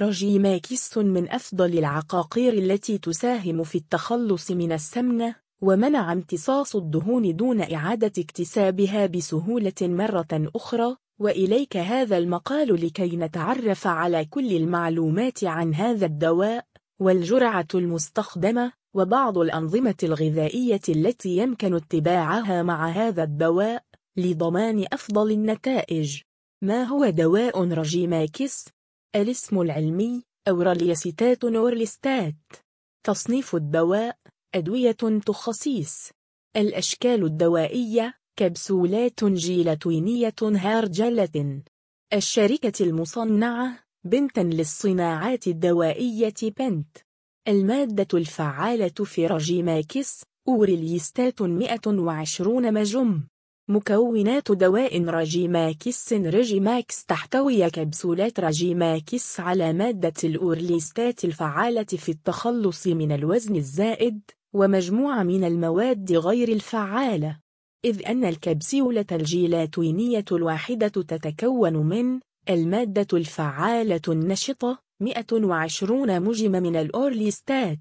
رجيماكس من أفضل العقاقير التي تساهم في التخلص من السمنة ومنع امتصاص الدهون دون إعادة اكتسابها بسهولة مرة أخرى وإليك هذا المقال لكي نتعرف على كل المعلومات عن هذا الدواء والجرعة المستخدمة وبعض الأنظمة الغذائية التي يمكن اتباعها مع هذا الدواء لضمان أفضل النتائج ما هو دواء رجيماكس؟ الاسم العلمي أورالياسيتات نورليستات. تصنيف الدواء أدوية تخصيص. الأشكال الدوائية كبسولات جيلاتينية هارجلة. الشركة المصنعة بنتا للصناعات الدوائية بنت. المادة الفعالة في رجيماكس أوريليستات 120 مجم. مكونات دواء رجيماكس رجيماكس تحتوي كبسولات رجيماكس على مادة الأورليستات الفعالة في التخلص من الوزن الزائد ومجموعة من المواد غير الفعالة. إذ أن الكبسولة الجيلاتينية الواحدة تتكون من المادة الفعالة النشطة 120 مجم من الأورليستات.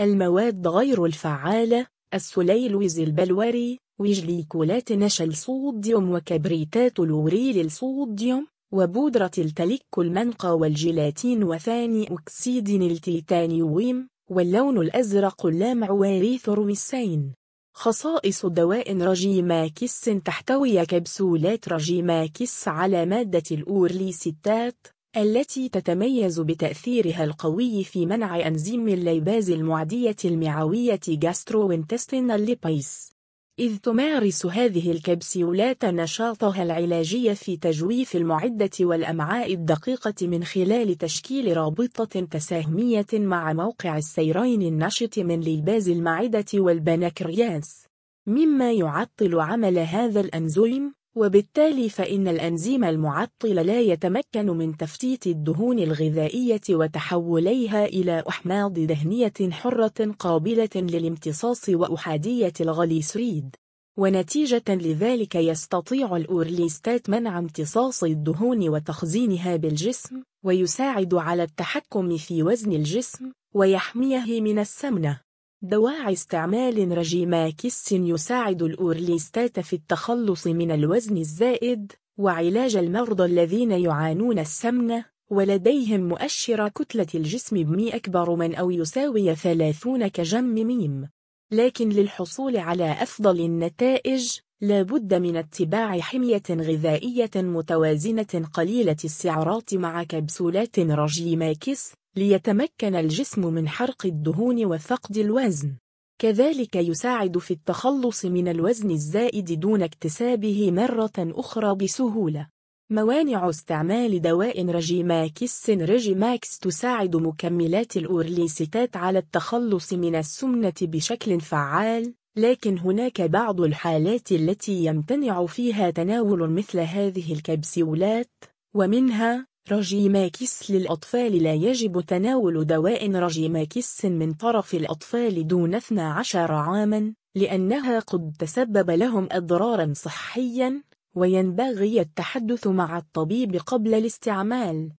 المواد غير الفعالة السليلوز البلوري وجليكولات الصوديوم وكبريتات الوريل الصوديوم وبودرة التلك المنقى والجيلاتين وثاني أكسيد التيتانيوم واللون الأزرق اللامع واريثروسين خصائص دواء رجيماكس تحتوي كبسولات رجيماكس على مادة الأورليستات التي تتميز بتأثيرها القوي في منع أنزيم الليباز المعدية المعوية gastrointestinal lipase. إذ تمارس هذه الكبسيولات نشاطها العلاجي في تجويف المعدة والأمعاء الدقيقة من خلال تشكيل رابطة تساهمية مع موقع السيرين النشط من ليباز المعدة والبنكرياس. مما يعطل عمل هذا الأنزيم وبالتالي فإن الأنزيم المعطل لا يتمكن من تفتيت الدهون الغذائية وتحوليها إلى أحماض دهنية حرة قابلة للامتصاص وأحادية الغليسريد. ونتيجة لذلك يستطيع الأورليستات منع امتصاص الدهون وتخزينها بالجسم ويساعد على التحكم في وزن الجسم ويحميه من السمنة. دواعي استعمال رجيماكس يساعد الأورليستات في التخلص من الوزن الزائد وعلاج المرضى الذين يعانون السمنة ولديهم مؤشر كتلة الجسم بمي أكبر من أو يساوي 30 كجم ميم. لكن للحصول على أفضل النتائج لابد من اتباع حمية غذائية متوازنة قليلة السعرات مع كبسولات رجيماكس ليتمكن الجسم من حرق الدهون وفقد الوزن. كذلك يساعد في التخلص من الوزن الزائد دون اكتسابه مرة أخرى بسهولة. موانع استعمال دواء رجيماكس رجيماكس تساعد مكملات الأورليستات على التخلص من السمنة بشكل فعال لكن هناك بعض الحالات التي يمتنع فيها تناول مثل هذه الكبسولات ومنها رجيماكس للأطفال لا يجب تناول دواء رجيماكس من طرف الأطفال دون 12 عاما لأنها قد تسبب لهم أضرارا صحية وينبغي التحدث مع الطبيب قبل الاستعمال.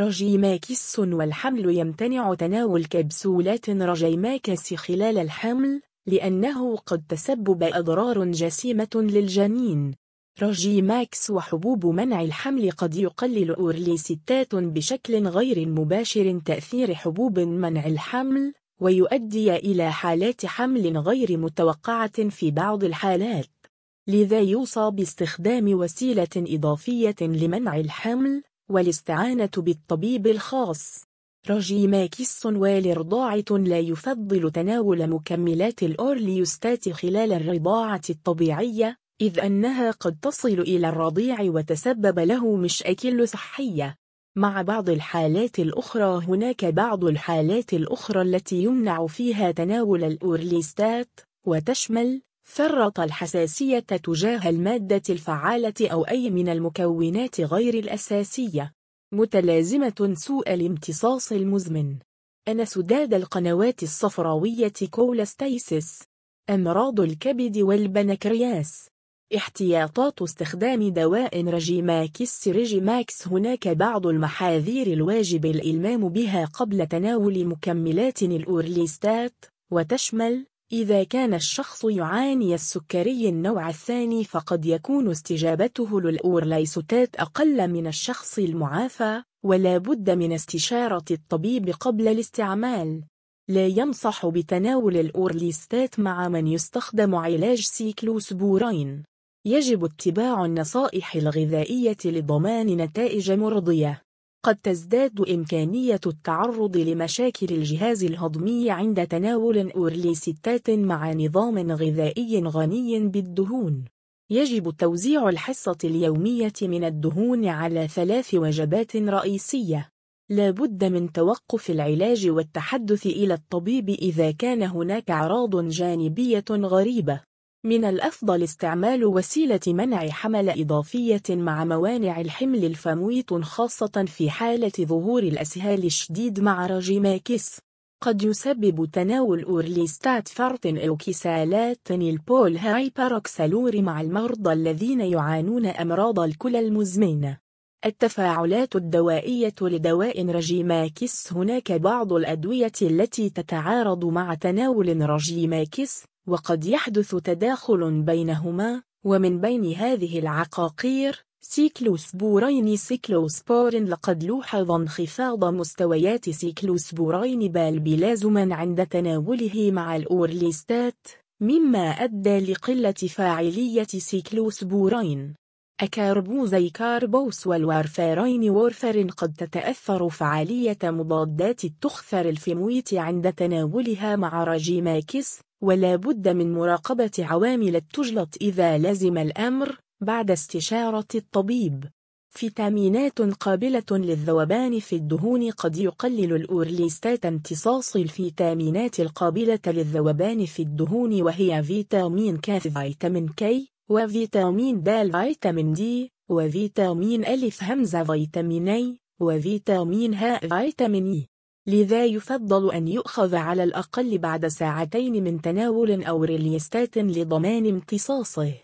رجيماكس والحمل يمتنع تناول كبسولات رجيماكس خلال الحمل لأنه قد تسبب أضرار جسيمة للجنين. رجيماكس وحبوب منع الحمل قد يقلل أورليستات بشكل غير مباشر تأثير حبوب منع الحمل ويؤدي إلى حالات حمل غير متوقعة في بعض الحالات. لذا يوصى باستخدام وسيلة إضافية لمنع الحمل والاستعانة بالطبيب الخاص. رجيماكس والرضاعة لا يفضل تناول مكملات الأورليوستات خلال الرضاعة الطبيعية إذ أنها قد تصل إلى الرضيع وتسبب له مشاكل صحية مع بعض الحالات الأخرى هناك بعض الحالات الأخرى التي يمنع فيها تناول الأورليستات وتشمل فرط الحساسية تجاه المادة الفعالة أو أي من المكونات غير الأساسية. متلازمة سوء الامتصاص المزمن. انسداد القنوات الصفراوية cholestasis. أمراض الكبد والبنكرياس. احتياطات استخدام دواء رجيماكس رجيماكس هناك بعض المحاذير الواجب الإلمام بها قبل تناول مكملات الأورليستات. وتشمل إذا كان الشخص يعاني السكري النوع الثاني فقد يكون استجابته للأورليستات أقل من الشخص المعافى ولا بد من استشارة الطبيب قبل الاستعمال. لا ينصح بتناول الأورليستات مع من يستخدم علاج سيكلوسبورين. يجب اتباع النصائح الغذائية لضمان نتائج مرضية. قد تزداد إمكانية التعرض لمشاكل الجهاز الهضمي عند تناول أورليستات مع نظام غذائي غني بالدهون. يجب توزيع الحصة اليومية من الدهون على ثلاث وجبات رئيسية. لا بد من توقف العلاج والتحدث إلى الطبيب إذا كان هناك أعراض جانبية غريبة. من الأفضل استعمال وسيلة منع حمل إضافية مع موانع الحمل الفموية خاصة في حالة ظهور الإسهال الشديد مع رجيماكس قد يسبب تناول أورليستات فرط أوكسالات البول hyperoxaluria مع المرضى الذين يعانون أمراض الكلى المزمنة. التفاعلات الدوائية لدواء رجيماكس هناك بعض الأدوية التي تتعارض مع تناول رجيماكس وقد يحدث تداخل بينهما ومن بين هذه العقاقير سيكلوسبورين ciclosporin لقد لوحظ انخفاض مستويات سيكلوسبورين بالبلازما عند تناوله مع الأورليستات مما أدى لقلة فاعلية سيكلوسبورين أكاربوز acarbose والوارفارين و warfarin قد تتأثر فعالية مضادات التخثر الفيمويت عند تناولها مع رجيماكس ولا بد من مراقبة عوامل التجلط إذا لزم الأمر بعد استشارة الطبيب. فيتامينات قابلة للذوبان في الدهون قد يقلل الأورليستات امتصاص الفيتامينات القابلة للذوبان في الدهون وهي فيتامين ك vitamin K وفيتامين د vitamin D وفيتامين ألف همزة vitamin A وفيتامين ه vitamin E. لذا يفضل أن يؤخذ على الأقل بعد ساعتين من تناول أورليستات لضمان امتصاصه.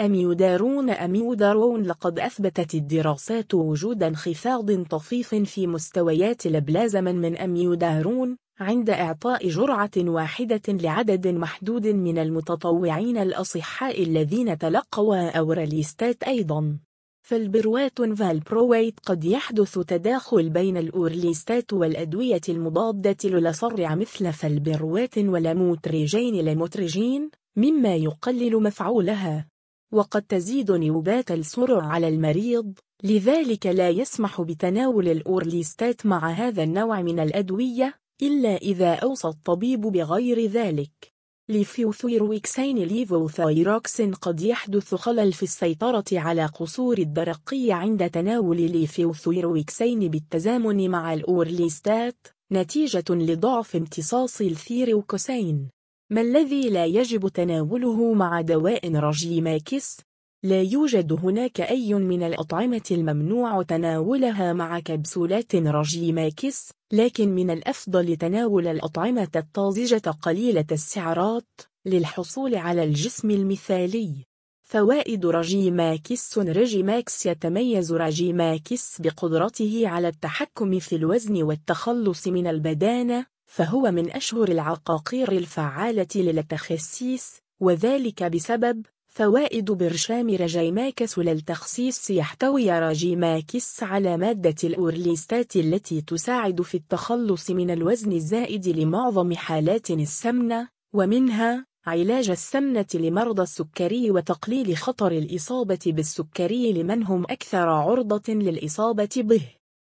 أميودارون أميودارون لقد أثبتت الدراسات وجود انخفاض طفيف في مستويات البلازما من أميودارون عند إعطاء جرعة واحدة لعدد محدود من المتطوعين الأصحاء الذين تلقوا أورليستات أيضاً. فالبروات valproate قد يحدث تداخل بين الأورليستات والأدوية المضادة للصرع مثل فالبروات ولموتريجين لموتريجين مما يقلل مفعولها. وقد تزيد نوبات الصرع على المريض لذلك لا يسمح بتناول الأورليستات مع هذا النوع من الأدوية إلا إذا أوصى الطبيب بغير ذلك ليفيوثيروكسين ليفوثايروكسين قد يحدث خلل في السيطرة على قصور الدرقية عند تناول ليفيوثيروكسين بالتزامن مع الأورليستات نتيجة لضعف امتصاص الثيروكسين ما الذي لا يجب تناوله مع دواء رجيماكس؟ لا يوجد هناك أي من الأطعمة الممنوع تناولها مع كبسولات رجيماكس لكن من الأفضل تناول الأطعمة الطازجة قليلة السعرات للحصول على الجسم المثالي. فوائد رجيماكس رجيماكس يتميز رجيماكس بقدرته على التحكم في الوزن والتخلص من البدانة فهو من أشهر العقاقير الفعالة للتخسيس وذلك بسبب فوائد برشام رجيماكس للتخسيس يحتوي رجيماكس على مادة الأورليستات التي تساعد في التخلص من الوزن الزائد لمعظم حالات السمنة ومنها علاج السمنة لمرضى السكري وتقليل خطر الإصابة بالسكري لمن هم أكثر عرضة للإصابة به.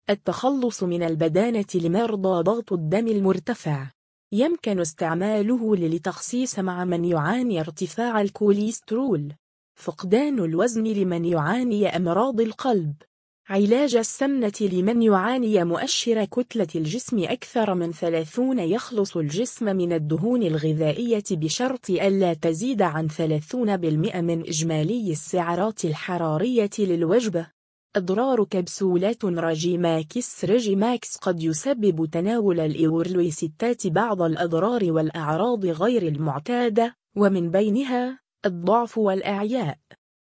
التخلص من البدانة لمرضى ضغط الدم المرتفع. يمكن استعماله للتخسيس مع من يعاني ارتفاع الكوليسترول فقدان الوزن لمن يعاني أمراض القلب. علاج السمنة لمن يعاني مؤشر كتلة الجسم أكثر من 30 يخلص الجسم من الدهون الغذائية بشرط ألا تزيد عن 30% من إجمالي السعرات الحرارية للوجبة. أضرار كبسولات راجيماكس ريجيماكس قد يسبب تناول الأورليستات بعض الأضرار والأعراض غير المعتادة ومن بينها الضعف والأعياء.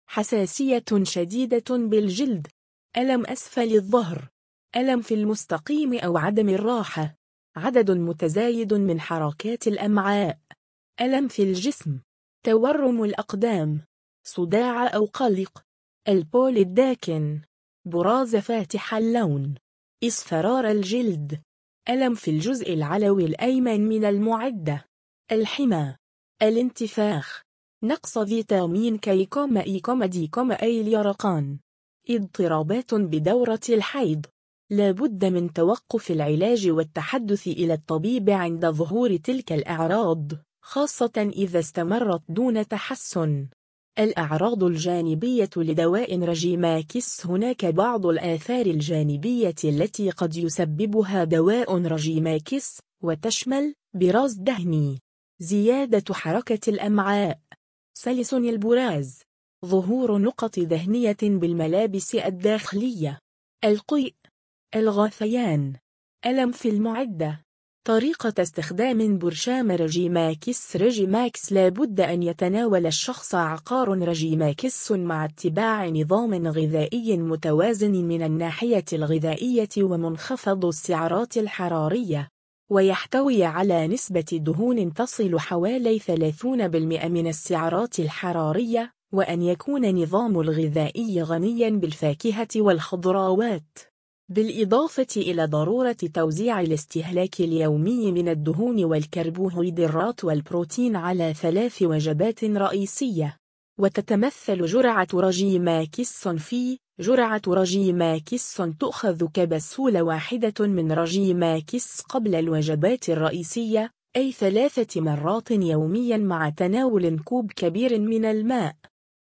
حساسية شديدة بالجلد. ألم أسفل الظهر. ألم في المستقيم أو عدم الراحة. عدد متزايد من حركات الأمعاء. ألم في الجسم. تورم الأقدام. صداع أو قلق. البول الداكن. براز فاتح اللون. إصفرار الجلد. ألم في الجزء العلوي الأيمن من المعدة. الحمى. الانتفاخ. نقص فيتامين K comma E comma D comma A اليرقان. اضطرابات بدورة الحيض. لابد من توقف العلاج والتحدث إلى الطبيب عند ظهور تلك الأعراض خاصة إذا استمرت دون تحسن. الأعراض الجانبية لدواء رجيماكس. هناك بعض الآثار الجانبية التي قد يسببها دواء رجيماكس وتشمل براز دهني زيادة حركة الأمعاء سلس البراز ظهور نقط دهنية بالملابس الداخلية القيء الغثيان ألم في المعدة. طريقة استخدام برشام رجيماكس. رجيماكس لابد أن يتناول الشخص عقار. رجيماكس مع اتباع نظام غذائي متوازن من الناحية الغذائية ومنخفض السعرات الحرارية ويحتوي على نسبة دهون تصل حوالي 30% من السعرات الحرارية وأن يكون نظام الغذائي غنيا بالفاكهة والخضروات. بالإضافة إلى ضرورة توزيع الاستهلاك اليومي من الدهون والكربوهيدرات والبروتين على ثلاث وجبات رئيسية. وتتمثل جرعة رجيماكس في جرعة رجيماكس تؤخذ كبسولة واحدة من رجيماكس قبل الوجبات الرئيسية أي ثلاثة مرات يوميا مع تناول كوب كبير من الماء.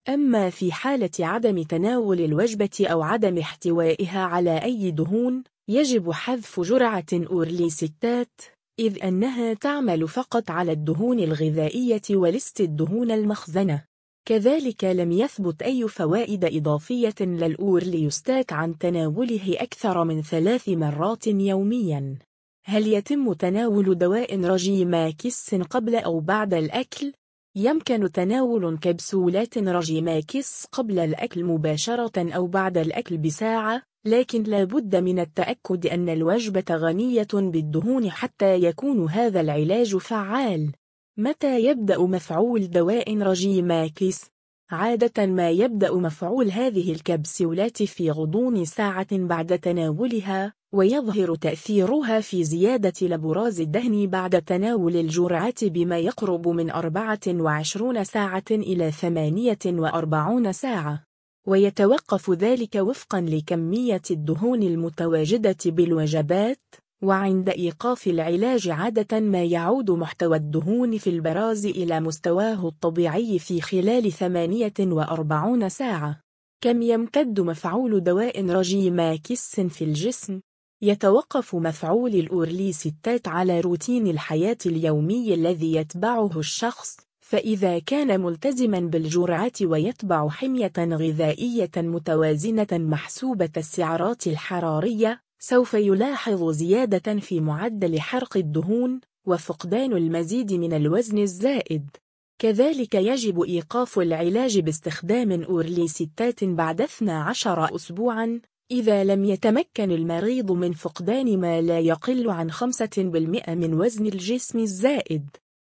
أما في حالة عدم تناول الوجبة أو عدم احتوائها على أي دهون يجب حذف جرعة أورليستات إذ أنها تعمل فقط على الدهون الغذائية ولست الدهون المخزنة كذلك لم يثبت أي فوائد إضافية للأورليستات عن تناوله أكثر من ثلاث مرات يومياً هل يتم تناول دواء رجيماكس قبل أو بعد الأكل؟ يمكن تناول كبسولات رجيماكس قبل الأكل مباشرة أو بعد الأكل بساعة لكن لا بد من التأكد أن الوجبة غنية بالدهون حتى يكون هذا العلاج فعال متى يبدأ مفعول دواء رجيماكس؟ عادة ما يبدأ مفعول هذه الكبسولات في غضون ساعة بعد تناولها ويظهر تأثيرها في زيادة لبراز الدهن بعد تناول الجرعات بما يقرب من 24 ساعة إلى 48 ساعة. ويتوقف ذلك وفقا لكمية الدهون المتواجدة بالوجبات. وعند إيقاف العلاج عادة ما يعود محتوى الدهون في البراز إلى مستواه الطبيعي في خلال 48 ساعة كم يمتد مفعول دواء رجيماكس في الجسم؟ يتوقف مفعول الأورليستات على روتين الحياة اليومي الذي يتبعه الشخص فإذا كان ملتزما بالجرعات ويتبع حمية غذائية متوازنة محسوبة السعرات الحرارية سوف يلاحظ زيادة في معدل حرق الدهون وفقدان المزيد من الوزن الزائد. كذلك يجب إيقاف العلاج باستخدام أورليستات بعد 12 أسبوعاً إذا لم يتمكن المريض من فقدان ما لا يقل عن 5% من وزن الجسم الزائد.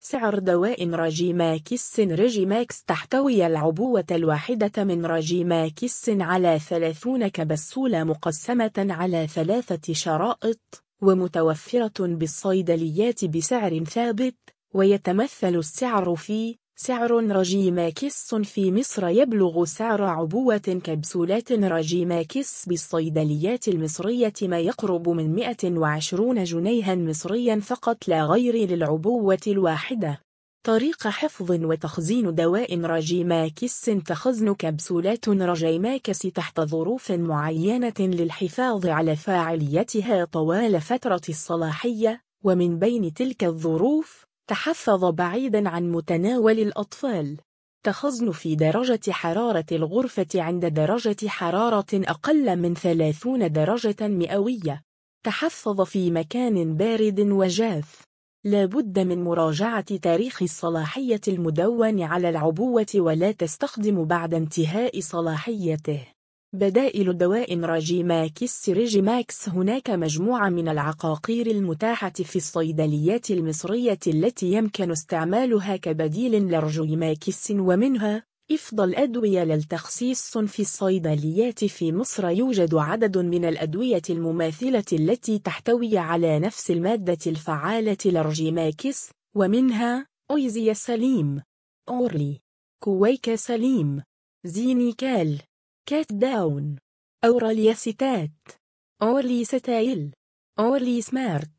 سعر دواء راجيماكس ريجيماكس تحتوي العبوة الواحدة من راجيماكس على 30 كبسولة مقسمة على ثلاثة شرائط ومتوفرة بالصيدليات بسعر ثابت ويتمثل السعر في سعر رجيماكس في مصر يبلغ سعر عبوة كبسولات رجيماكس بالصيدليات المصرية ما يقرب من 120 جنيها مصريا فقط لا غير للعبوة الواحدة. طريقة حفظ وتخزين دواء رجيماكس تخزن كبسولات رجيماكس تحت ظروف معينة للحفاظ على فاعليتها طوال فترة الصلاحية ومن بين تلك الظروف تحفظ بعيدا عن متناول الأطفال. تخزن في درجة حرارة الغرفة عند درجة حرارة أقل من 30 درجة مئوية. تحفظ في مكان بارد وجاف. لا بد من مراجعة تاريخ الصلاحية المدون على العبوة ولا تستخدم بعد انتهاء صلاحيته. بدائل دواء راجيماكس ريجيماكس هناك مجموعة من العقاقير المتاحة في الصيدليات المصرية التي يمكن استعمالها كبديل للرجيماكس ومنها أفضل أدوية للتخسيس في الصيدليات في مصر. يوجد عدد من الأدوية المماثلة التي تحتوي على نفس المادة الفعالة للرجيماكس ومنها أويزيا سليم أورلي كويكا سليم زينيكال. كات داون أورليستات أورلي ستايل أورلي سمارت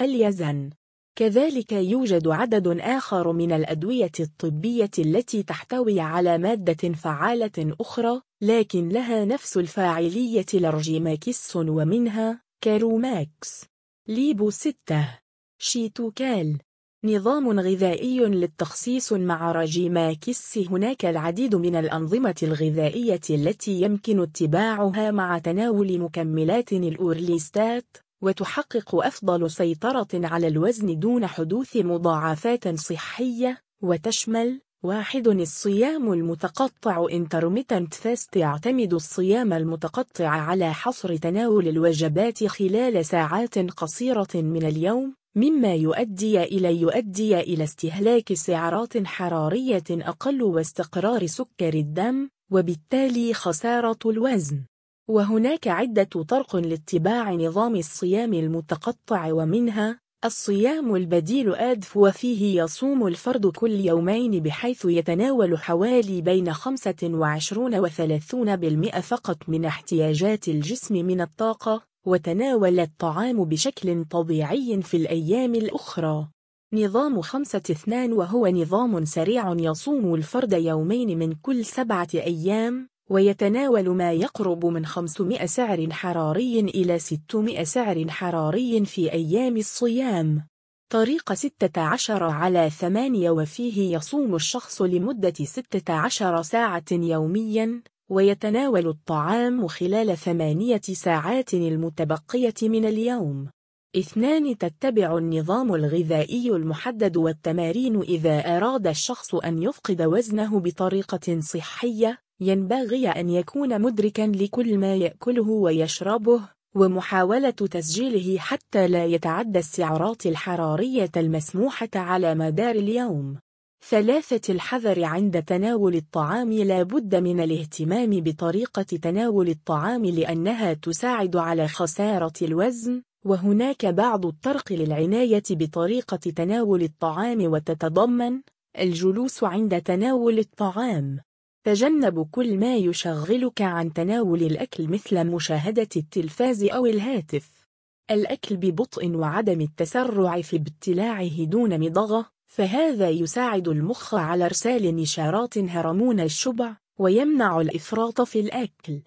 اليزن كذلك يوجد عدد آخر من الأدوية الطبية التي تحتوي على مادة فعالة أخرى لكن لها نفس الفاعلية لرجيماكس ومنها كاروماكس. ليبو 6 شيتوكال. نظام غذائي للتخسيس مع راجيماكس هناك العديد من الأنظمة الغذائية التي يمكن اتباعها مع تناول مكملات الأورليستات وتحقق أفضل سيطرة على الوزن دون حدوث مضاعفات صحية. وتشمل واحد الصيام المتقطع. Intermittent fast يعتمد الصيام المتقطع على حصر تناول الوجبات خلال ساعات قصيرة من اليوم. مما يؤدي إلى يؤدي إلى استهلاك سعرات حرارية أقل واستقرار سكر الدم وبالتالي خسارة الوزن. وهناك عدة طرق لاتباع نظام الصيام المتقطع ومنها الصيام البديل أدف وفيه يصوم الفرد كل يومين بحيث يتناول حوالي بين 25 و 30% فقط من احتياجات الجسم من الطاقة. وتناول الطعام بشكل طبيعي في الأيام الأخرى. نظام خمسة اثنان وهو نظام سريع يصوم الفرد يومين من كل سبعة أيام ويتناول ما يقرب من 500 سعر حراري إلى 600 سعر حراري في أيام الصيام. طريقة 16 على 8 وفيه يصوم الشخص لمدة 16 ساعة يومياً ويتناول الطعام خلال ثمانية ساعات المتبقية من اليوم. اثنان تتبع النظام الغذائي المحدد والتمارين إذا أراد الشخص أن يفقد وزنه بطريقة صحية ينبغي أن يكون مدركا لكل ما يأكله ويشربه ومحاولة تسجيله حتى لا يتعدى السعرات الحرارية المسموحة على مدار اليوم ثلاثة الحذر عند تناول الطعام لا بد من الاهتمام بطريقة تناول الطعام لأنها تساعد على خسارة الوزن وهناك بعض الطرق للعناية بطريقة تناول الطعام وتتضمن الجلوس عند تناول الطعام. تجنب كل ما يشغلك عن تناول الأكل مثل مشاهدة التلفاز أو الهاتف. الأكل ببطء وعدم التسرع في ابتلاعه دون مضغة. فهذا يساعد المخ على إرسال نشارات هرمون الشبع ويمنع الإفراط في الأكل.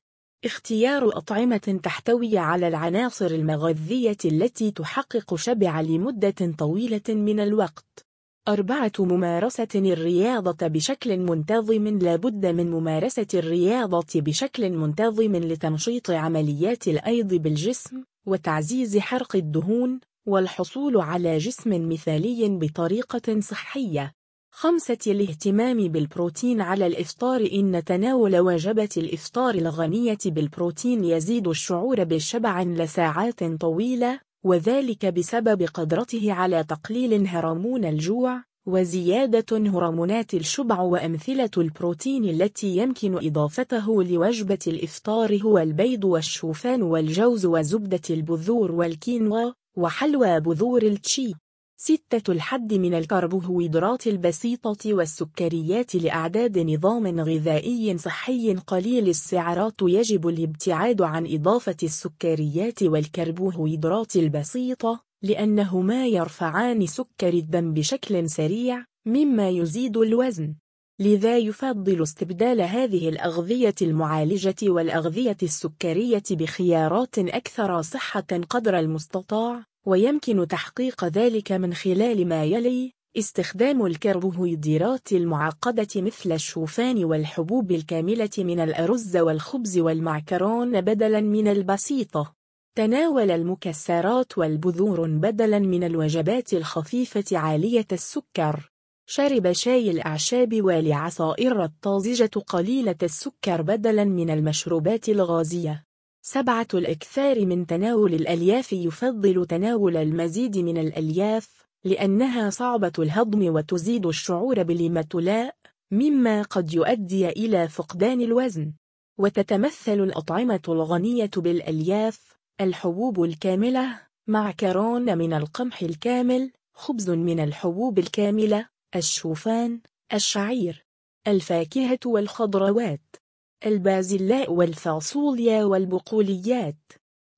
اختيار أطعمة تحتوي على العناصر المغذية التي تحقق شبع لمدة طويلة من الوقت. أربعة ممارسة الرياضة بشكل منتظم لابد من ممارسة الرياضة بشكل منتظم لتنشيط عمليات الأيض بالجسم وتعزيز حرق الدهون والحصول على جسم مثالي بطريقة صحية. خمسة الاهتمام بالبروتين على الإفطار. إن تناول وجبة الإفطار الغنية بالبروتين يزيد الشعور بالشبع لساعات طويلة وذلك بسبب قدرته على تقليل هرمون الجوع وزيادة هرمونات الشبع وأمثلة البروتين التي يمكن إضافته لوجبة الإفطار هو البيض والشوفان والجوز وزبدة البذور والكينوا. وحلوى بذور التشي. ستة الحد من الكربوهيدرات البسيطة والسكريات لأعداد نظام غذائي صحي قليل. السعرات يجب الابتعاد عن إضافة السكريات والكربوهيدرات البسيطة لأنهما يرفعان سكر الدم بشكل سريع مما يزيد الوزن. لذا يفضل استبدال هذه الأغذية المعالجة والأغذية السكرية بخيارات أكثر صحة قدر المستطاع ويمكن تحقيق ذلك من خلال ما يلي استخدام الكربوهيدرات المعقدة مثل الشوفان والحبوب الكاملة من الأرز والخبز والمعكرون بدلاً من البسيطة تناول المكسرات والبذور بدلاً من الوجبات الخفيفة عالية السكر. شرب شاي الأعشاب والعصائر الطازجة قليلة السكر بدلاً من المشروبات الغازية. سبعة الإكثار من تناول الألياف يفضل تناول المزيد من الألياف لأنها صعبة الهضم وتزيد الشعور بالإمتلاء مما قد يؤدي إلى فقدان الوزن وتتمثل الأطعمة الغنية بالألياف الحبوب الكاملة معكرون من القمح الكامل خبز من الحبوب الكاملة الشوفان الشعير الفاكهة والخضروات البازلاء والفاصوليا والبقوليات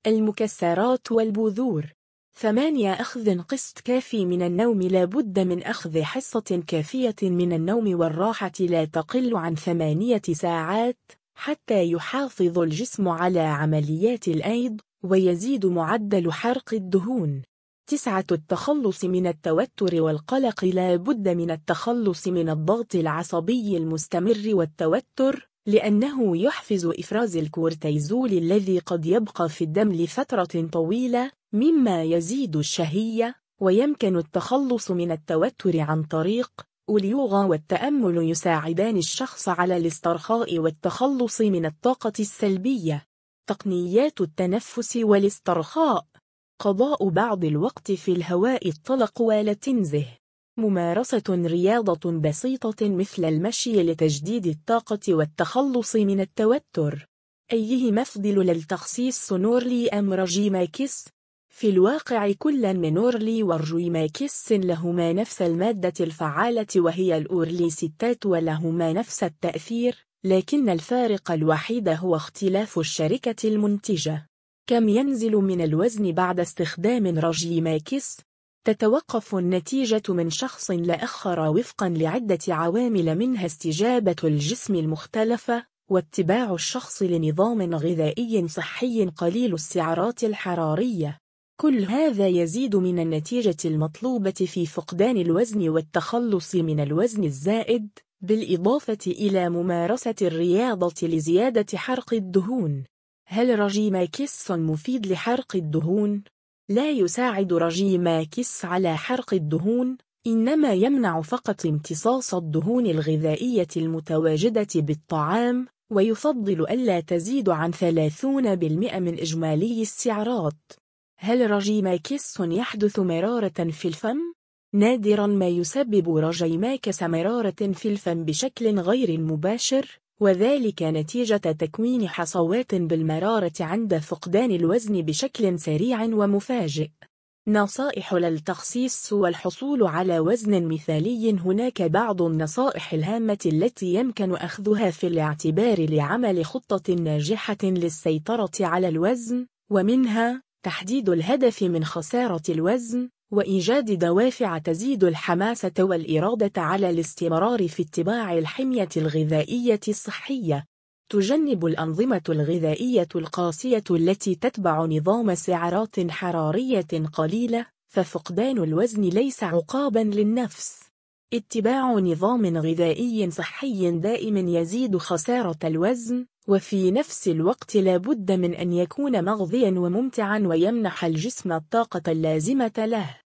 المكسرات والبذور. ثمانية أخذ قسط كافي من النوم. لا بد من أخذ حصة كافية من النوم والراحة. لا تقل عن ثمانية ساعات حتى يحافظ الجسم على عمليات الأيض ويزيد معدل حرق الدهون. تسعة التخلص من التوتر والقلق لا بد من التخلص من الضغط العصبي المستمر والتوتر لأنه يحفز إفراز الكورتيزول الذي قد يبقى في الدم لفترة طويلة مما يزيد الشهية ويمكن التخلص من التوتر عن طريق اليوغا والتأمل يساعدان الشخص على الاسترخاء والتخلص من الطاقة السلبية. تقنيات التنفس والاسترخاء. قضاء بعض الوقت في الهواء الطلق ولا تنزه ممارسة رياضة بسيطة مثل المشي لتجديد الطاقة والتخلص من التوتر. أيه مفضل للتخصيص؟ نورلي أم رجيماكس؟ في الواقع كل من نورلي ورجيماكس لهما نفس المادة الفعالة وهي الأورليستات ولهما نفس التأثير لكن الفارق الوحيد هو اختلاف الشركة المنتجة. كم ينزل من الوزن بعد استخدام رجيماكس؟ تتوقف النتيجة من شخص لآخر وفقا لعدة عوامل منها استجابة الجسم المختلفة واتباع الشخص لنظام غذائي صحي قليل السعرات الحرارية كل هذا يزيد من النتيجة المطلوبة في فقدان الوزن والتخلص من الوزن الزائد بالإضافة إلى ممارسة الرياضة لزيادة حرق الدهون هل رجيماكس مفيد لحرق الدهون؟ لا يساعد رجيماكس على حرق الدهون إنما يمنع فقط امتصاص الدهون الغذائية المتواجدة بالطعام ويفضل ألا تزيد عن 30% من إجمالي السعرات هل رجيماكس يحدث مرارة في الفم؟ نادرا ما يسبب رجيماكس مرارة في الفم بشكل غير مباشر وذلك نتيجة تكوين حصوات بالمرارة عند فقدان الوزن بشكل سريع ومفاجئ. نصائح للتخسيس والحصول على وزن مثالي. هناك بعض النصائح الهامة التي يمكن أخذها في الاعتبار لعمل خطة ناجحة للسيطرة على الوزن ومنها تحديد الهدف من خسارة الوزن وإيجاد دوافع تزيد الحماسة والإرادة على الاستمرار في اتباع الحمية الغذائية الصحية. تجنب الأنظمة الغذائية القاسية التي تتبع نظام سعرات حرارية قليلة ففقدان الوزن ليس عقابا للنفس. اتباع نظام غذائي صحي دائم يزيد خسارة الوزن وفي نفس الوقت لا بد من أن يكون مغذيا وممتعا ويمنح الجسم الطاقة اللازمة له.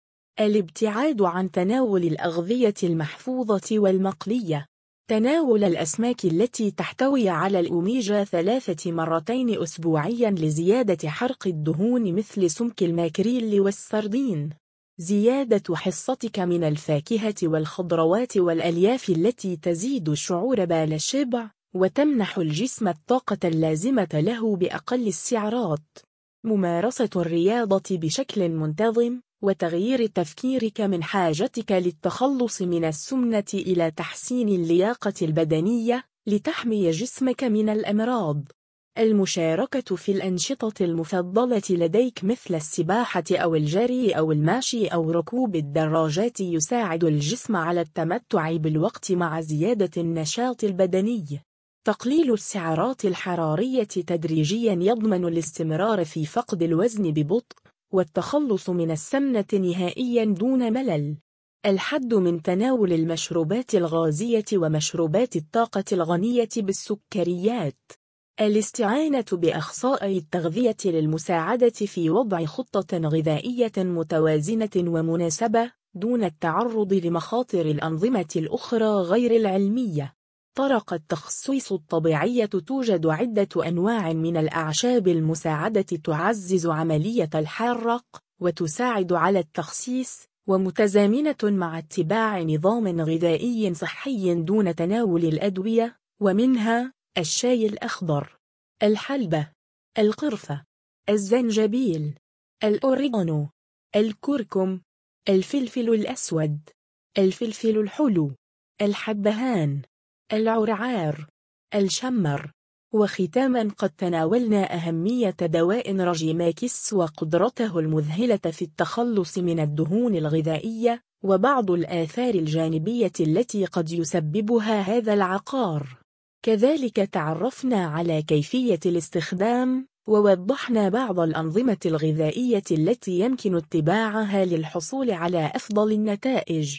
الابتعاد عن تناول الأغذية المحفوظة والمقلية. تناول الأسماك التي تحتوي على الأوميجا ثلاثة مرتين أسبوعيا لزيادة حرق الدهون مثل سمك الماكريل والسردين. زيادة حصتك من الفاكهة والخضروات والألياف التي تزيد الشعور بالشبع وتمنح الجسم الطاقة اللازمة له بأقل السعرات ممارسة الرياضة بشكل منتظم وتغيير تفكيرك من حاجتك للتخلص من السمنة إلى تحسين اللياقة البدنية لتحمي جسمك من الأمراض. المشاركة في الأنشطة المفضلة لديك مثل السباحة أو الجري أو الماشي أو ركوب الدراجات يساعد الجسم على التمتع بالوقت مع زيادة النشاط البدني. تقليل السعرات الحرارية تدريجيا يضمن الاستمرار في فقد الوزن ببطء والتخلص من السمنة نهائيا دون ملل الحد من تناول المشروبات الغازية ومشروبات الطاقة الغنية بالسكريات الاستعانة بأخصائي التغذية للمساعدة في وضع خطة غذائية متوازنة ومناسبة دون التعرض لمخاطر الأنظمة الأخرى غير العلمية. طرق التخصيص الطبيعية توجد عدة أنواع من الأعشاب المساعدة تعزز عملية الحرق وتساعد على التخسيس ومتزامنة مع اتباع نظام غذائي صحي دون تناول الأدوية ومنها الشاي الأخضر الحلبة القرفة الزنجبيل الأوريغانو الكركم الفلفل الأسود الفلفل الحلو الحبهان. العرعار الشمر وختاما قد تناولنا أهمية دواء رجيماكس وقدرته المذهلة في التخلص من الدهون الغذائية وبعض الآثار الجانبية التي قد يسببها هذا العقار. كذلك تعرفنا على كيفية الاستخدام ووضحنا بعض الأنظمة الغذائية التي يمكن اتباعها للحصول على أفضل النتائج.